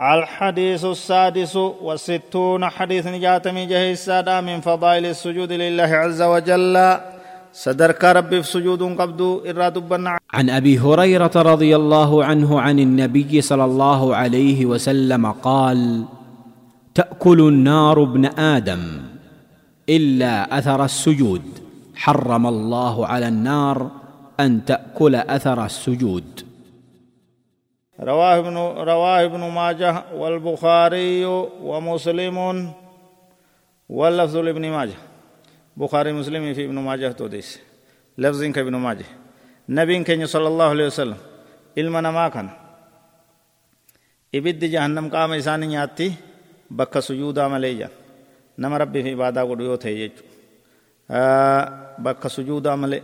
الحديث السادس والستون حديث نجاتمي جهي السادة من فضائل السجود لله عز وجل. صدرك ربي في سجود قبدو إراد عن أبي هريرة رضي الله عنه عن النبي صلى الله عليه وسلم قال تأكل النار ابن آدم إلا أثر السجود. حرم الله على النار أن تأكل أثر السجود. رواه ابن رواه ابن ماجه والبخاري ومسلم واللفظ لابن ماجه بخاري مسلم في ابن ماجه توديس لفظ ابن ماجه نبي كان صلى الله عليه وسلم علم ما كان nyaatti bakka sujuudaa malee jaan nama rabbii fi ibaadaa godhu yoo ta'e jechu bakka sujuudaa malee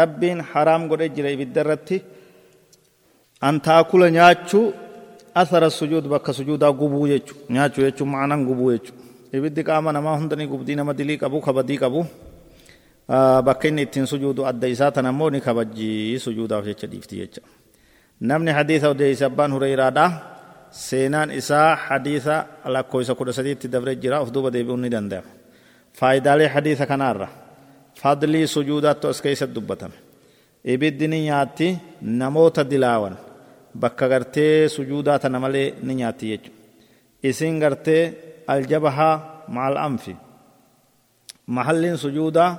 rabbiin haraam godhe jira ibidda irratti an taakula nyaachuu athara sujuud bakka sujuudaa gubuu jechu nyaachuu jechuun ma'anaan gubuu jechu ibiddi qaama namaa hundanii gubdii nama dilii qabu kabadii qabu bakka inni ittiin sujuudu adda isaa tan ammoo ni kabajjii sujuudaaf jecha dhiifti jecha namni hadiisa odeeyse abbaan hureyraadha seenaan isaa hadiisa lakkoofsa kudha sadiitti dabre jira of duuba deebi'uun ni danda'ama faayidaalee hadiisa kanaarra fadlii sujuudaattu as keessatti dubbatame ibiddi ni nyaatti namoota dilaawan bakka gartee sujuudaa tana malee ni nyaatti jechuudha isin gartee aljabahaa maal anfi mahallin sujuudaa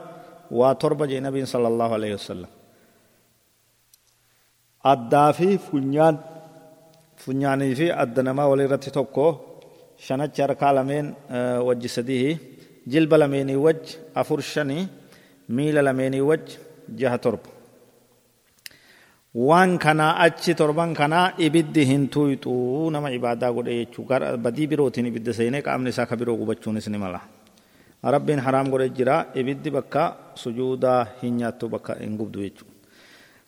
waa torba jee nabiin sala allahu alaihi wasallam addaa fi funyaan funyaanii fi adda namaa walirratti tokko shanachi harkaa lameen wajji sadihi jilba lameenii wajji afur shanii miila lameenii wajji jaha torba waan kanaa achi torban kanaa ibiddi hin tuyxuu nama ibaadaa godhe jechuu badii birootiin ibidda seenee qaamni isaa ka biroo gubachuunis ni mala rabbiin haraam godhe jira ibiddi bakka sujuudaa hin nyaattu bakka hin gubdu jechuu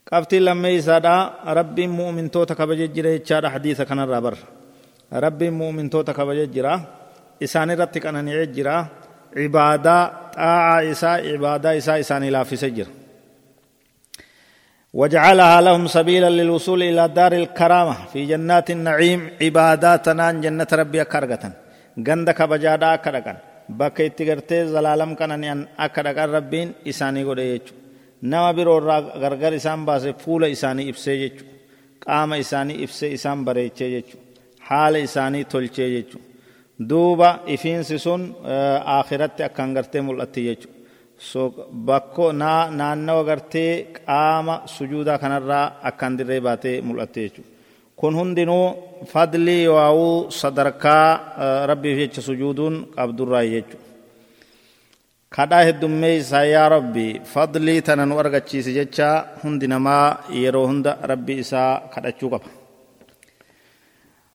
qabtiin lammee isaadha rabbiin mu'mintoota kabaje jira jechaadha hadiisa kanarraa barra rabbiin mu'mintoota kabaje jira isaan irratti qanani'ee jira ibaadaa xaa'aa isaa ibaadaa isaa isaanii laaffise jira وجعلها لهم سبيلا للوصول إلى دار الكرامة في جنات النعيم عباداتنا جنة ربي أكرغة غندك بجادا أكرغة bakka itti gartee zalaalam qanani'an akka dhaqan rabbiin isaanii godhe jechu nama biroo irraa gargar isaan baase fuula isaanii ibsee jechu qaama isaanii ibsee isaan bareechee jechu haala isaanii tolchee jechu duuba ifiinsi sun akhiratti akkan gartee mul'atti jechu bakko naannawa gartee qaama sujuudaa kanarraa akkaan dirree baatee mul'atte jechuudha. kun hundinuu fadlii waa'uu sadarkaa rabbiif jecha sujuuduun qabdurraa jechuudha. kadhaa heddummee isaa yaa rabbi fadlii tana nu argachiisi jecha hundi namaa yeroo hunda rabbi isaa kadhachuu qaba.